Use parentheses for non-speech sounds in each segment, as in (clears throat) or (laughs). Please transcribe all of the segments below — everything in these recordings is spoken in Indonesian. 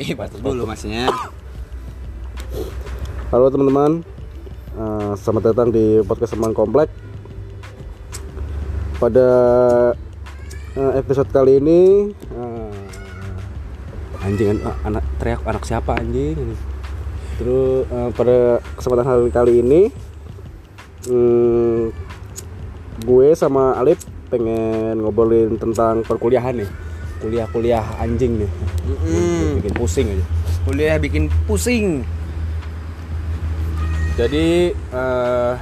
(laughs) Batuk dulu masnya. Halo teman-teman, Eh, selamat datang di podcast teman komplek. Pada eh, episode kali ini, eh, anjing an- anak teriak anak siapa anjing? Terus pada kesempatan hari kali ini, hmm, gue sama Alip pengen ngobrolin tentang perkuliahan nih, kuliah-kuliah anjing nih, Mm-mm. bikin pusing aja. Kuliah bikin pusing. Jadi eh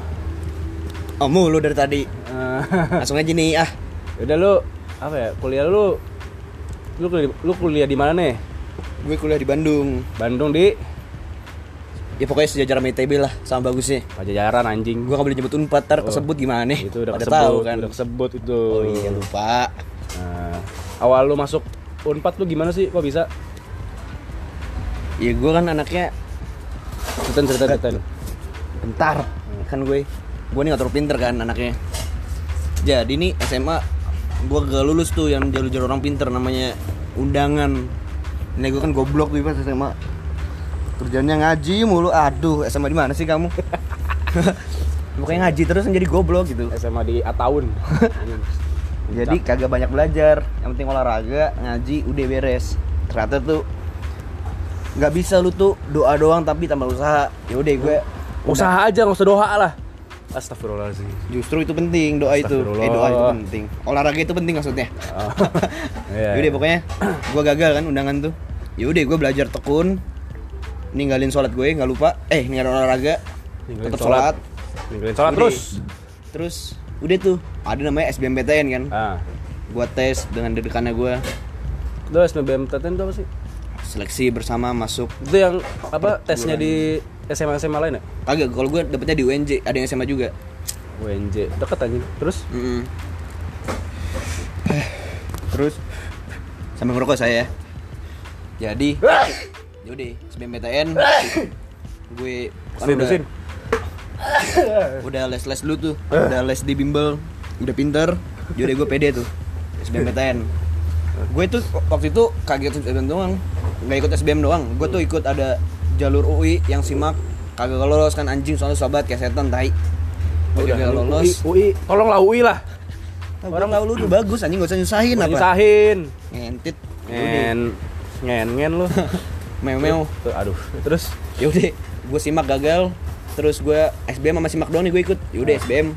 Oh, mulu dari tadi. eh, (laughs) Langsung aja nih ah. udah lu apa ya kuliah lu lu kuliah, lu kuliah di mana nih Gue kuliah di Bandung. Bandung di Ya pokoknya sejajar sama ITB lah, sama bagusnya. Pajajaran anjing Gue gak boleh nyebut unpad, ntar kesebut gimana nih? Oh. itu udah Pada kesebut tahu kan. udah kesebut itu Oh iya lupa. Nah, awal lu masuk unpad lu gimana sih kok bisa Ya gue kan anaknya cerita cerita cerita bentar. Kan gue gue nih gak terlalu pinter kan anaknya. Jadi nih SMA gue gak lulus tuh yang jalur-jalur orang pinter namanya undangan. Ini gue kan goblok tuh pas SMA. Kerjanya ngaji mulu. Aduh, SMA di mana sih kamu? (laughs) Pokoknya ngaji terus yang jadi goblok gitu. SMA di Ataun (laughs) Jadi kagak banyak belajar, yang penting olahraga, ngaji, udah beres. Ternyata tuh nggak bisa lu tuh doa doang tapi tambah usaha. Ya udah gue usaha aja nggak usah doa lah Astagfirullahaladzim justru itu penting doa itu. Eh doa itu penting. Olahraga itu penting maksudnya. Oh. (laughs) Iya, Yaudah iya. pokoknya gue gagal kan undangan tuh. Yaudah gue belajar tekun, ninggalin sholat gue nggak lupa. Eh ninggalin olahraga, Ninggalin tetap sholat. sholat. Ninggalin sholat Udah. terus Terus udah tuh ada namanya SBMPTN kan. ah. Gue tes dengan dedekannya gue lu SBMPTN itu apa sih? Seleksi bersama masuk. Itu yang apa tesnya di SMA SMA lain ya? Kagak, kalau gue dapetnya di UNJ, ada yang SMA juga. UNJ deket anjing. Terus? Mm-mm. (sighs) Terus? Sambil merokok saya. Jadi, yaudah, SBMPTN gue kan udah, (laughs) udah les-les dulu tuh, udah les di bimbel, udah pinter, yaudah gue pede tuh SBMPTN. Gue tuh waktu itu kaget SBM doang, nggak ikut SBM doang. Gue tuh ikut ada jalur UI yang simak kagak lolos kan anjing soalnya sobat kayak setan tai. Udah gak lolos. UI, UI. tolonglah UI lah Orang tahu lu udah bagus anjing gak usah nyusahin apa? Nyusahin Ngentit. Ngen Ngen ngen lu (laughs) meo. Tuh, Aduh Terus Yaudah, gue simak gagal. Terus gue SBM sama doang nih gue ikut. Yaudah SBM.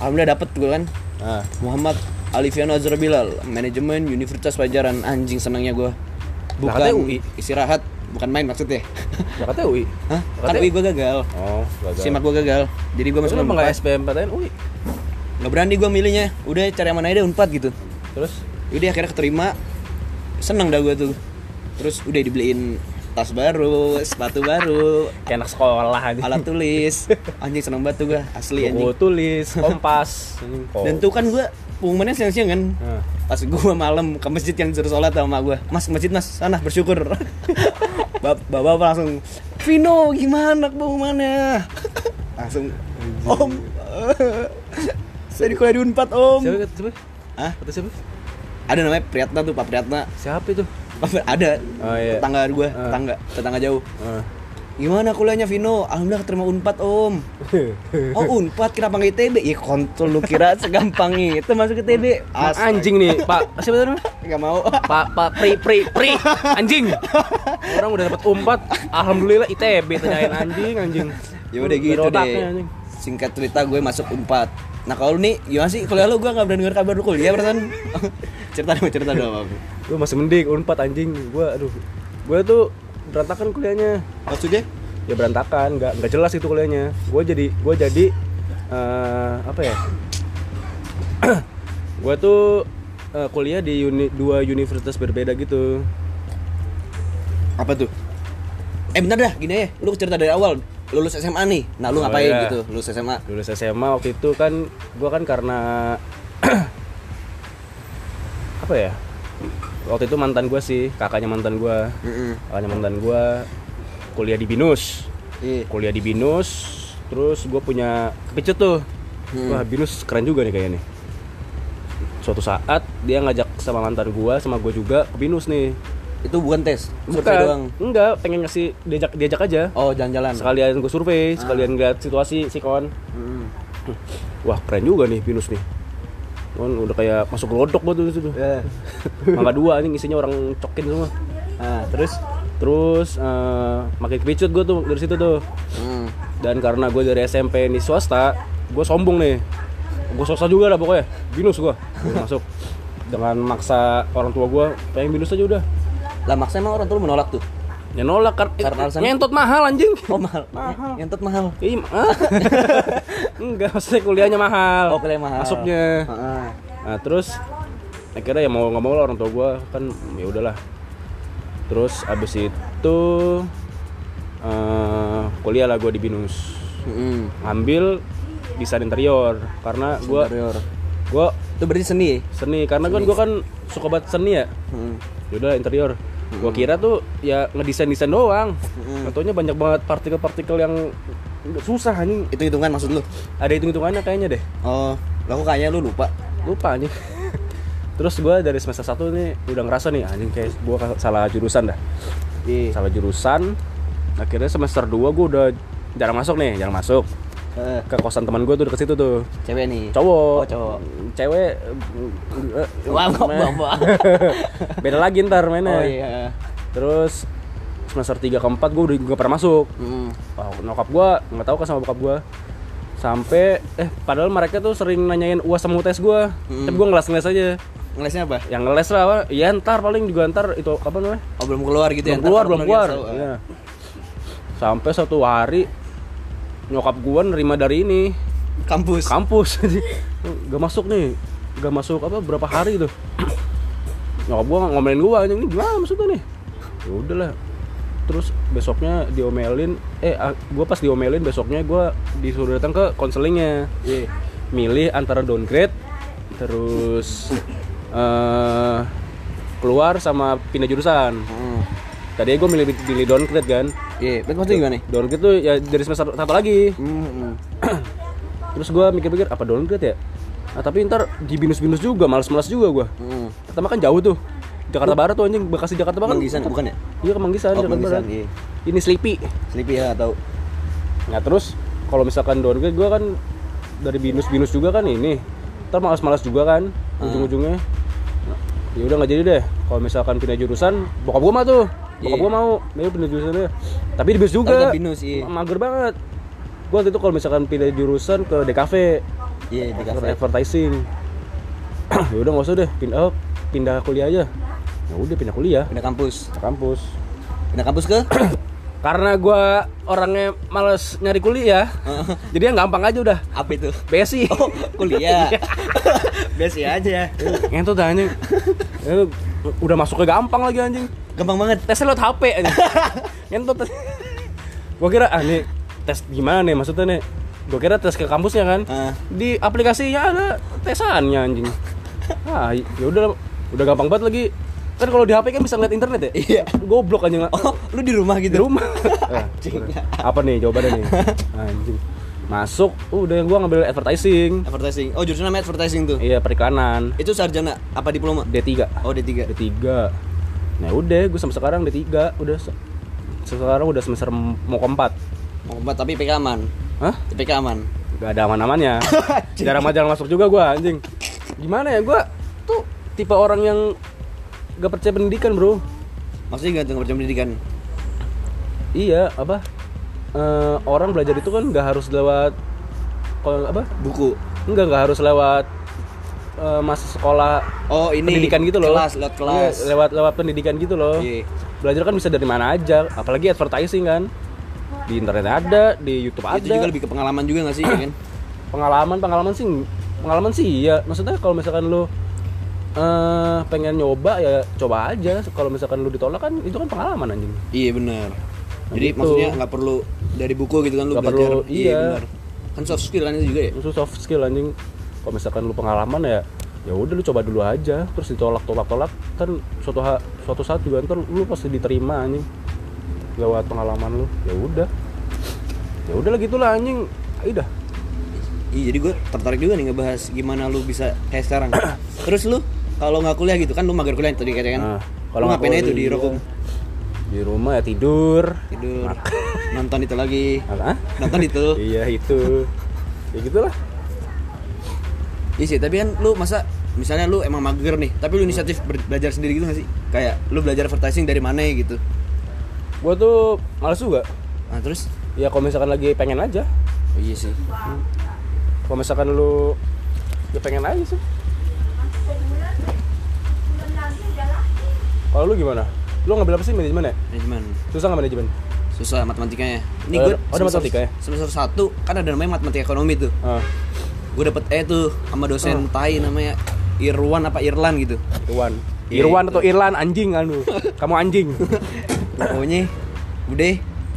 Alhamdulillah dapet gue kan. ah. Muhammad Alifiano Azhar Bilal, manajemen Universitas Pajajaran. Anjing senangnya gue. Lah, katanya UI. istirahat, bukan main maksudnya. Ya katanya UI Hah? Kan UI gue gagal. Oh gagal Simak gue gagal. Jadi gue masuk Masuk emang gak Unpad. SBMPTN UI Gak berani gue milihnya. Udah cari yang mana aja Unpad gitu. Terus Yaudah akhirnya keterima Seneng dah gue tuh Terus udah dibeliin tas baru, sepatu baru, Kayak anak sekolah aja. Alat tulis. (laughs) Anjing seneng banget tuh gue, asli Buku anjing. tulis (laughs) Kompas. Kok. Dan tuh kan gue pengumumannya siang-siang kan. Ah. Pas gue malam ke masjid yang suruh sholat sama gue Mas masjid mas, sana bersyukur. (laughs) Bap- Bapak langsung Vino gimana pengumumannya? Langsung Om. Saya di kuliah di Unpad om. Siapa siapa? Hah? Kata siapa? Ada namanya Priyatna tuh Pak Priyatna. Siapa itu? Ada Oh iya tetangga gue, Ah. tetangga, tetangga jauh. Ah. Gimana kuliahnya Vino? Alhamdulillah keterima Unpad om. (laughs) Oh Unpad kenapa nggak ITB? Ya kontol lu kira segampang itu masuk ITB? Mas anjing nih Pak (laughs) Siapa itu? Gak mau. Pak Pak Pri Pri Pri Anjing Orang udah dapat umpat Alhamdulillah ITB tanyain anjing anjing ya udah gitu deh. anjing. Singkat cerita gue masuk Unpad. Nah kalau nih gimana sih kuliah lu? Gue nggak pernah dengar kabar lu kuliah perasaan. (laughs) cerita dong, cerita dong. Gue masih mending unpad anjing Gue aduh Gue tuh berantakan kuliahnya Maksudnya? Ya berantakan Gak, nggak jelas itu kuliahnya Gue jadi Gue jadi eh, Apa ya (clears throat) Gue tuh eh, kuliah di uni, dua universitas berbeda gitu Apa tuh? Eh bentar dah, gini ya. Lu cerita dari awal. Lulus SMA nih. Nah lu Oh, ngapain iya. gitu? Lulus SMA. lulus SMA waktu itu kan gue kan karena (clears throat) apa ya waktu itu mantan gue sih kakaknya mantan gue Mm-mm. kakaknya mantan gue kuliah di binus Iya. kuliah di binus terus gue punya kepicut tuh Hmm. wah binus keren juga nih kayaknya nih suatu saat dia ngajak sama mantan gue sama gue juga ke binus nih Itu bukan tes, survei Bukan, doang. enggak, pengen ngasih diajak diajak aja. Oh, jalan-jalan. Sekalian gue survei, sekalian lihat situasi sikon. Hmm. Wah, keren juga nih Pinus nih. Kan udah kayak masuk lodok banget tuh situ. Ya. Mangga dua ini isinya orang cokin semua. Nah, terus Terus eh makin kepicut gue tuh dari situ tuh. hmm. Dan karena gue dari SMP ini swasta, gue sombong nih. Gue swasta juga lah pokoknya. Binus. Gue masuk dengan maksa orang tua gue pengen binus aja udah. Lah maksa emang orang tua lu menolak tuh. Ya nolak kan Karena alasan- ngentot mahal anjing. Oh, mahal. Mahal. Ngentot mahal. Iya, (laughs) enggak maksudnya kuliahnya mahal. Oh, kuliah mahal. Masuknya. Heeh. Nah, terus akhirnya ya mau nggak mau lah orang tua gue kan ya udahlah. Terus abis itu eh kuliah lah gue di Binus. Heeh. Ngambil desain interior karena gue Interior. gue Itu berarti seni ya? seni karena kan gue kan suka banget seni ya. Heeh. Yaudah interior. Gue kira tuh ya ngedesain desain doang. Mm-mm. Ataunya banyak banget partikel-partikel yang susah anjing. Itu hitungan maksud lu? Ada hitung hitungannya kayaknya deh. Oh, lah kok kayaknya lu lupa. lupa anjing (laughs) terus gue dari semester 1 nih udah ngerasa nih anjing kayak gue salah jurusan dah Iya. salah jurusan akhirnya semester 2 gue udah jarang masuk nih jarang masuk Eh, ke kosan teman gue tuh deket situ tuh cewek nih. cowok Oh, cowok. cewek eh, Wah, wah, wah. (laughs) beda lagi ntar mainnya Oh iya. terus semester 3 ke 4 gue udah gak pernah masuk Heeh. Wah, nyokap gue nggak tahu kan sama bokap gue sampai eh padahal mereka tuh sering nanyain uas sama UTS gue Hmm. tapi gue ngeles-ngeles aja Ngelesnya apa? yang ngeles lah apa ya ntar paling juga ntar itu apa namanya Oh, belum keluar gitu ya? belum ntar keluar belum keluar keluar. Iya. sampai satu hari nyokap gua nerima dari ini. Kampus. kampus. (laughs) Gak masuk nih. Gak masuk apa berapa hari tuh. (clears throat) Nyokap gua ngomelin gua anjing. Ini gimana maksudnya nih? Ya udahlah. Terus besoknya diomelin eh ah, gua pas diomelin besoknya gua disuruh datang ke konselingnya Iya. milih antara downgrade terus eh keluar sama pindah jurusan. Heeh. tadi gue milih pilih downgrade kan Iya, berarti maksudnya gimana nih? downgrade tuh ya dari semester satu lagi Hmm. (clears throat) terus gue mikir-mikir apa downgrade ya nah, tapi ntar di binus-binus juga males-males juga gue Hmm. pertama kan jauh tuh Jakarta Barat tuh anjing Bekasi Jakarta Barat Manggisan bukan ya? iya ke Manggisan Oh, Jakarta Manggisan, Barat iya. ini Sleepy Sleepy ya atau nah terus kalau misalkan downgrade gue kan dari binus-binus juga kan ini ntar malas-malas juga kan Hmm. ujung-ujungnya ya udah nggak jadi deh kalau misalkan pindah jurusan bokap gue mah tuh bokap Iya. gue mau dia pindah jurusannya tapi di binus juga Tetap binus, iya. mager banget gue waktu itu kalau misalkan pindah jurusan ke DKV Iya, Adver- kafe. advertising (clears throat) ya udah nggak usah deh pindah oh, pindah kuliah aja ya udah pindah kuliah Pindah kampus. ke kampus Pindah kampus ke? (clears throat) karena gua orangnya males nyari kuliah (laughs) jadi yang gampang aja udah Apa itu? besi Oh, kuliah. (laughs) Biasa aja. (laughs) ngentot Eh, udah masuk ke gampang lagi anjing. Gampang banget. tesnya lewat HP anjing. (laughs) Ngentot. Gua kira ah nih tes gimana nih? Maksudnya nih gua kira tes ke kampusnya kan Ah. di aplikasinya ada tesannya anjing. Ah ya udah udah gampang banget lagi. Kan kalau di HP kan bisa ngeliat internet ya? Iya. goblok anjing. Oh, lu di rumah di gitu? rumah. (laughs) Eh, apa nih jawabannya nih? (laughs) Anjing masuk udah gua ngambil advertising Advertising. Oh, jurusan namanya advertising tuh. iya periklanan Itu sarjana apa diploma? D3 Oh, D3. D3 nah udah gue sampai sekarang D3 udah se- sekarang udah semester mau keempat Mau keempat tapi IPK aman. Hah? IPK aman. Gak ada aman-amannya (laughs) Jarang-jarang masuk juga gua anjing Gimana ya gua tuh tipe orang yang gak percaya pendidikan bro Maksudnya gak tentang pendidikan. Iya apa Eh, Orang belajar itu kan gak harus lewat kalau apa Buku. Enggak gak harus lewat eh, masa sekolah Oh, ini pendidikan gitu loh Kelas, lewat kelas. Iya, lewat lewat pendidikan gitu loh Iya. belajar kan bisa dari mana aja apalagi advertising kan di internet ada di YouTube ada Itu juga lebih ke pengalaman juga gak sih, ya kan? (clears throat) pengalaman pengalaman sih pengalaman sih iya maksudnya kalau misalkan lu eh pengen nyoba ya coba aja kalau misalkan lu ditolak kan itu kan pengalaman anjing Iya benar. Jadi gitu. maksudnya nggak perlu dari buku gitu kan lu Nggak belajar. perlu, iya. benar. Kan soft skill kan itu juga ya. itu soft skill anjing kalau misalkan lu pengalaman ya ya udah lu coba dulu aja terus ditolak tolak tolak kan suatu ha- suatu saat juga ntar lu pasti diterima anjing lewat pengalaman lu ya udah ya udahlah gitulah anjing ayo dah Iya, jadi gue tertarik juga nih ngebahas gimana lu bisa kayak sekarang. Terus lu kalau nggak kuliah gitu kan lu mager kuliah tadi katanya kan Nah, kalau ngapain aja tuh di kuliah, rokum Di rumah ya tidur. tidur nonton itu lagi Apa? nonton itu (laughs) Iya itu. ya gitulah. iya sih tapi kan lu masa misalnya lu emang mager nih tapi lu inisiatif belajar sendiri gitu gak sih kayak lu belajar advertising dari mana gitu Gua tuh males juga. nah terus Ya kalau misalkan lagi pengen aja. oh, iya sih Kalau misalkan lu ya pengen aja sih. Kalau lu gimana? Lu ngambil apa sih manajemen ya? manajemen Susah nggak manajemen? susah matematikanya ini Oh, gue oh, ada matematika ya? semester satu kan ada namanya matematika ekonomi tuh Ah, gue dapet E tuh sama dosen Tai namanya Irwan apa Irlan gitu Irwan. Iya, Irwan atau Irlan anjing kan lu. (laughs) Kamu anjing. pokoknya udah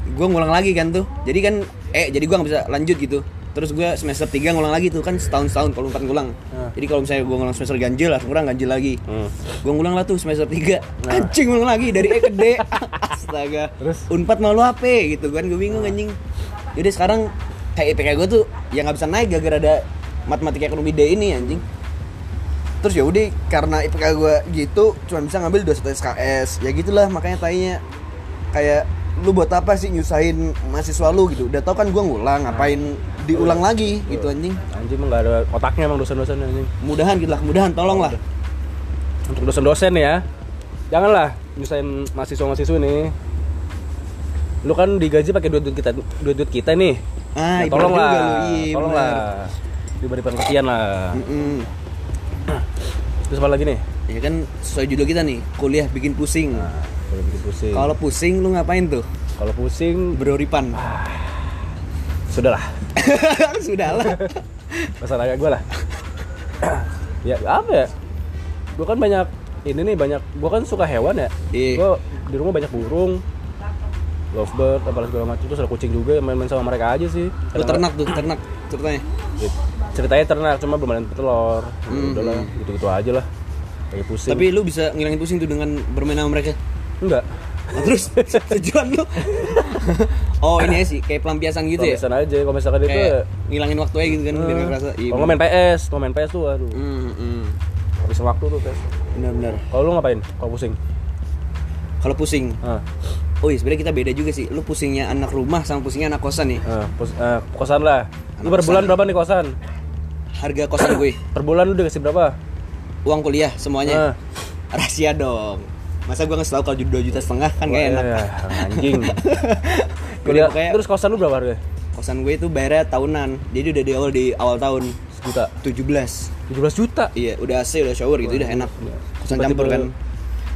gue ngulang lagi kan tuh jadi kan eh jadi gue nggak bisa lanjut gitu terus gue semester 3 ngulang lagi tuh kan setahun setahun kalau empat ngulang Ah. jadi kalau misalnya gue ngulang semester ganjil lah kurang ganjil lagi. Hmm. gue ngulang lah tuh semester 3 anjing ngulang lagi dari E ke D. (laughs) Astaga. Terus? unpad mau lu apa gitu kan gue bingung anjing. Jadi sekarang kayak IPK gue tuh ya nggak bisa naik gara-gara ada matematika ekonomi D ini anjing. Terus ya udah karena IPK gue gitu cuma bisa ngambil 21 SKS ya gitulah makanya tanya. Kayak lu buat apa sih nyusahin mahasiswa lu? Gitu. Udah tau kan gue ngulang ngapain diulang lagi gitu anjing Anjing emang nggak ada otaknya emang dosen-dosen anjing. mudahan gitu lah mudahan tolong lah Untuk dosen-dosen ya. Janganlah nyusahin mahasiswa-mahasiswa nih. Lu kan digaji pakai duit-duit kita, duit-duit kita nih. ah Ya, tolong lah, iya, tolong lah. Diberi pengertian lah. Mm-mm. Terus apa lagi nih? ya kan sesuai judul kita nih kuliah bikin pusing Nah, kalau bikin pusing. kalau pusing lu ngapain tuh kalau pusing beroripan sudahlah. (laughs) sudah lah Masalah gue lah. ya apa ya? Gue kan banyak ini nih banyak. Gue kan suka hewan ya. Iya. Gue di rumah banyak burung, lovebird, apalagi segala macam. Terus ada kucing juga main-main sama mereka aja sih. lu ternak tuh ternak ceritanya Ya, ceritanya ternak cuma belum ada telur. Ya Hmm, Udahlah, gitu-gitu aja lah. Kayak pusing. tapi lu bisa ngilangin pusing tuh dengan bermain sama mereka enggak. Nah, terus (laughs) tujuan lu (laughs) oh ini sih kayak pelampiasan gitu ya Pelan aja kalau misalkan itu ya, kayak ngilangin waktu aja gitu kan biar eh, nggak kerasa iya kalau main PS, mau main PS tuh aduh. Hmm, hmm. Habis waktu tuh PS. benar-benar Kalau lu ngapain? Kalau pusing? kalau pusing Ah, oh iya sebenarnya kita beda juga sih lu pusingnya anak rumah sama pusingnya anak kosan nih ah, pus- ah, kosan lah. Lu Anak per bulan berapa nih kosan? harga kosan gue (coughs) Per bulan lu dikasih berapa? uang kuliah semuanya Ah. (coughs) rahasia dong masa gue ngasih tau kalau 2 juta setengah kan gak enak ya, anjing. (laughs) Udah, pokoknya- terus kosan lu berapa harga? kosan gue itu bayarnya tahunan jadi udah di awal di awal tahun Sejuta. 17 17 juta. iya udah AC udah shower gitu udah enak kosan Tipe-tipe- campur kan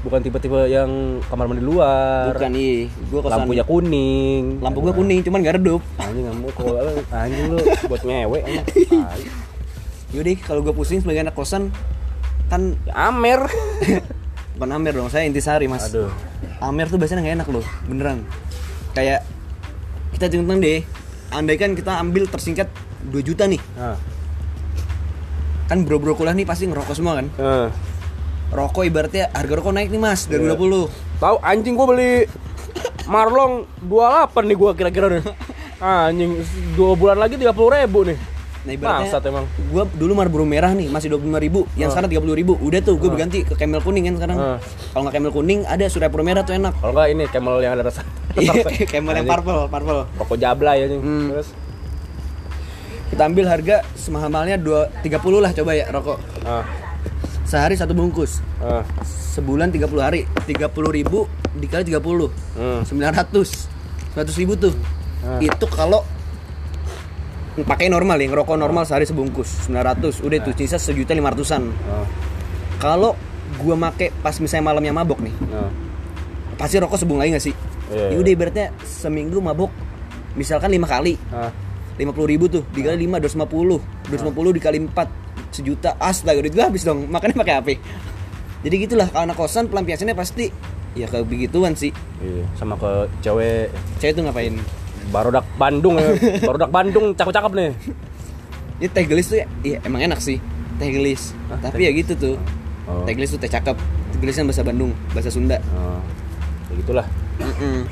Bukan tipe-tipe yang kamar mandi luar. bukan iya gue kosan Lampunya kuning. lampu gue kuning cuman gak redup Anjing kamu kalau anjing lu buat ngewe (laughs) yaudah kalau gue pusing sebagai anak kosan kan Ya, Amer. (laughs) bukan Amer dong saya intisari mas Aduh. Amer tuh biasanya nggak enak loh beneran kayak kita hitung deh andai kan kita ambil tersingkat 2 juta nih Nah. kan bro-bro kuliah nih pasti ngerokok semua kan Eh. rokok ibaratnya harga rokok naik nih mas dari Iya. 20 Tahu anjing gua beli Marlong 28 nih gua kira-kira nih. (laughs) Anjing dua bulan lagi 30 ribu nih. Nah ibaratnya Bangsat emang. gue dulu Marlboro merah nih masih 25 ribu yang Ah. sekarang 30 ribu udah tuh gue berganti ke Camel kuning kan sekarang Ah. kalau nggak Camel kuning ada Surya Pro merah tuh enak Kalau enggak ini Camel yang ada rasa. (laughs) Iya, Camel yang purple purple Rokok jablay anjing. Hmm. Terus kita ambil harga semahal-mahalnya 2 30 lah coba ya rokok ah, sehari satu bungkus ah, sebulan 30 hari 30 ribu dikali 30 hmm. 900 100 ribu tuh Ah. itu kalau pakai normal ya ngerokok normal sehari sebungkus 900 udah itu sisa sejuta lima ratusan. Ah, kalau gua make pas misalnya malamnya mabok nih ah. pasti rokok sebung lagi gak sih? Iya, ya iya. udah ibaratnya seminggu mabok misalkan lima kali. Ah. lima puluh ribu tuh dikali lima dua lima puluh. dua puluh dikali empat sejuta. Astaga duit gua habis dong makannya pakai apa jadi gitulah kalau anak kosan pelampiasannya pasti ya kayak begituan sih. Iya, sama ke cewek. Cewek tuh ngapain Barodak Bandung ya. (laughs) Barodak Bandung cakep-cakep nih. ini teh gelis tuh ya iya emang enak sih teh gelis Ah, tapi ya gitu tuh Oh. teh gelis tuh teh cakep teh gelis kan bahasa Bandung bahasa Sunda Oh, ya gitulah. Mm-mm.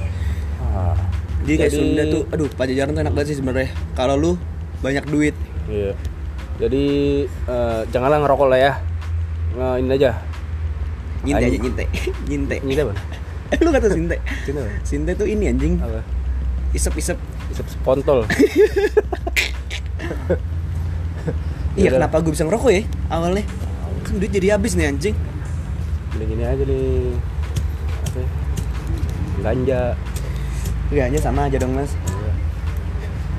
Ah. jadi kayak Jadi- Sunda tuh aduh pajajaran tuh enak banget sih sebenarnya kalau lu banyak duit Iya. Jadi eh, janganlah ngerokok lah ya. Nah, ini aja Nyinte aja Anjing. (laughs) nyinte. nyinte. Nyinte apa? (laughs) lu kata sinte. Apa? Sinte tuh ini anjing. Apa? Isep-isep. Isep spontol. Iya, kenapa gue bisa ngerokok ya awalnya? Kan duit jadi habis nih anjing. Beli gini aja nih. Apa? ya? Ganja. Iya aja sama aja dong, Mas.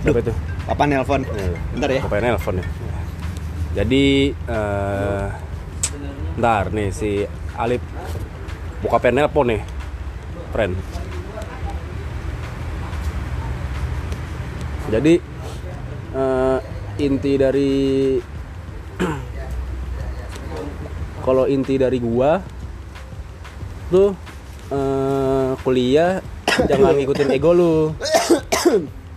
Siapa itu? Papa nelpon. Iya. Bentar ya. Pengen nelpon ya. Jadi eh ntar nih si Alip buka pengen nelpon nih, friend. Jadi eh, inti dari (clears throat) kalau inti dari gua tuh eh, kuliah (coughs) jangan ngikutin ego lu. (coughs)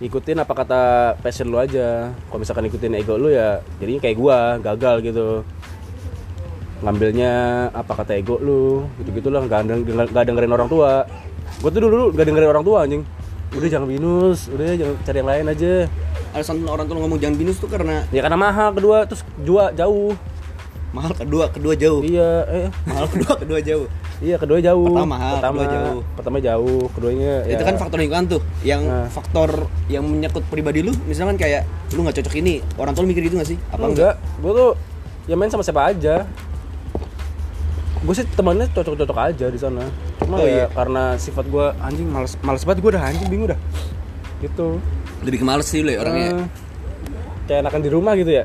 Ikutin apa kata passion lu aja. Kalau misalkan ikutin ego lu ya jadinya kayak gua gagal gitu. Ngambilnya apa kata ego lu gitu gitulah nggak denger, nggak dengerin orang tua. Gua tuh dulu nggak dengerin orang tua anjing udah jangan binus udah jangan cari yang lain aja Alasan orang tuh ngomong jangan binus tuh karena ya karena mahal kedua terus jua jauh mahal kedua, kedua jauh. iya eh Mahal kedua, (laughs) kedua jauh. iya kedua jauh Pertama mahal, pertama kedua jauh. pertama jauh keduanya ya, Itu kan faktor lingkungan tuh. Yang Nah. faktor yang menyangkut pribadi lu, misalkan kayak lu nggak cocok ini, orang tua lu mikir gitu gak sih? Apa enggak? enggak gue tuh ya main sama siapa aja gue sih temannya cocok-cocok aja di sana cuma Oh, ya iya. karena sifat gue anjing males males banget gue udah anjing bingung dah gitu Lebih ke males sih lu ya orangnya. Eh, kayak enakan di rumah gitu ya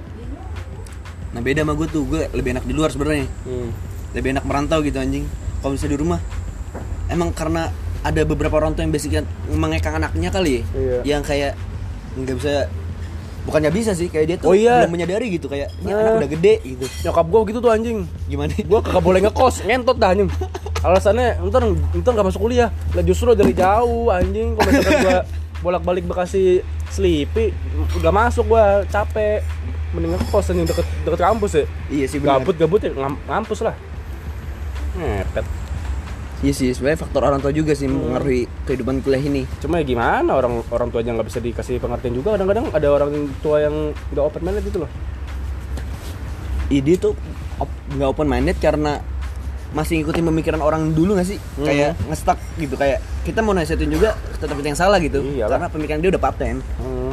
Nah beda sama gue tuh, gue lebih enak di luar sebenarnya. hmm. Lebih enak merantau gitu anjing. Kalau bisa di rumah, emang karena ada beberapa orang tua yang basicnya mengekang anaknya kali ya, Iya. yang kayak nggak bisa bukannya bisa sih kayak dia tuh Oh, iya. belum menyadari gitu kayak ini Eh. anak udah gede gitu nyokap gue gitu tuh anjing gimana gue kagak boleh ngekos ngentot dah anjing (laughs) alasannya ntar ntar nggak masuk kuliah. Lah justru dari jauh anjing. Kalau misalkan gue (laughs) bolak balik bekasi Sleepy udah masuk gue capek. Mending ngekos anjing. Deket deket kampus ya. Iya sih benar. Gabut gabut ya ngam- ngampus lah. Ngepet. Iya sih sebenarnya faktor orang tua juga sih mempengaruhi kehidupan kuliah ini. Cuma ya gimana orang orang tua aja nggak bisa dikasih pengertian juga. Kadang-kadang ada orang tua yang nggak open minded gitu loh. Ide tuh op- nggak open minded karena masih ngikutin pemikiran orang dulu gak sih? Hmm. kayak ngestak gitu kayak kita mau nasihatin juga tetap yang salah gitu. Iyalah. karena pemikiran dia udah paten hmm.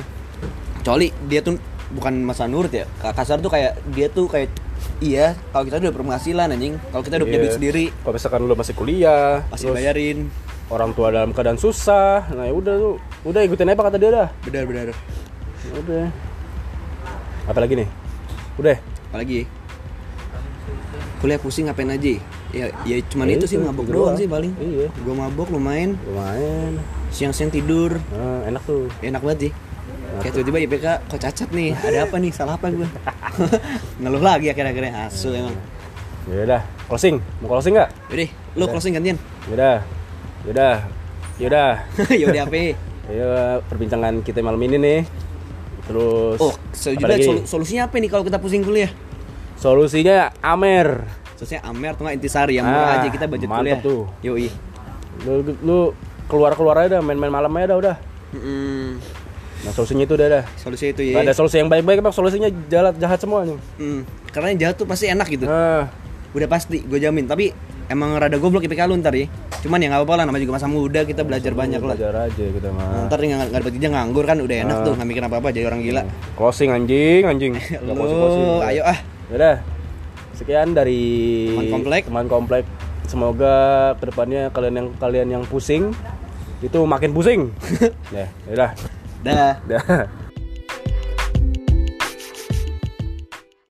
kecuali dia tuh bukan masa nurut ya. Ka- kasar tuh kayak dia tuh kayak iya kalau kita udah berpenghasilan anjing. Kalau kita udah punya Iya. duit sendiri. Kalau misalkan lu masih kuliah terus bayarin orang tua dalam keadaan susah nah ya udah tuh udah ikutin apa kata dia dah. Benar benar. Udah. Apa lagi nih? Udah. Apalagi? Kuliah pusing ngapain aja ya ya cuman Ya itu, sih itu, mabok itu doang doang. sih paling. Iya. gua mabok lumayan. Lumayan. Siang-siang tidur. Nah, enak tuh. Enak banget sih. Kayak tiba-tiba IPK kok cacat nih. Ada apa nih? Salah apa gue (laughs) ngeluh lagi akhir-akhirnya. Asu emang. Ya udah closing. Mau closing nggak? Yaudah, lu closing gantian. Ya udah. Ya udah. Ya udah. (laughs) Yaudah apa ya perbincangan kita malam ini nih. Terus Oh, sol- solusinya apa nih kalau kita pusing kuliah? solusinya Amer Solusinya Amer atau Intisari yang murah Ah, aja kita budget kuliah. tuh. Yoi. Lu, lu keluar keluar aja dah main-main malam aja dah udah. Mm, nah solusinya itu udah dah. Solusinya itu Gak ya ada solusi yang baik-baik emang solusinya jahat jahat semua nih. Mm, Karena yang jahat tuh pasti enak gitu. Nah Udah pasti, gue jamin. Tapi emang rada goblok IPK lu ntar ya Cuman ya nggak apa-apa lah, namanya juga masa muda Kita belajar banyak lah. belajar aja kita mah Nah, Ntar nggak nggak dapet ijazah nganggur kan udah enak Ah. tuh nggak mikir apa-apa jadi orang gila. Closing anjing anjing. (laughs) Lu, ayo ah. Yaudah, sekian dari Teman komplek. Teman komplek. Semoga ke depannya kalian yang kalian yang pusing itu makin pusing. (laughs) ya, yaudah. Dah Dah.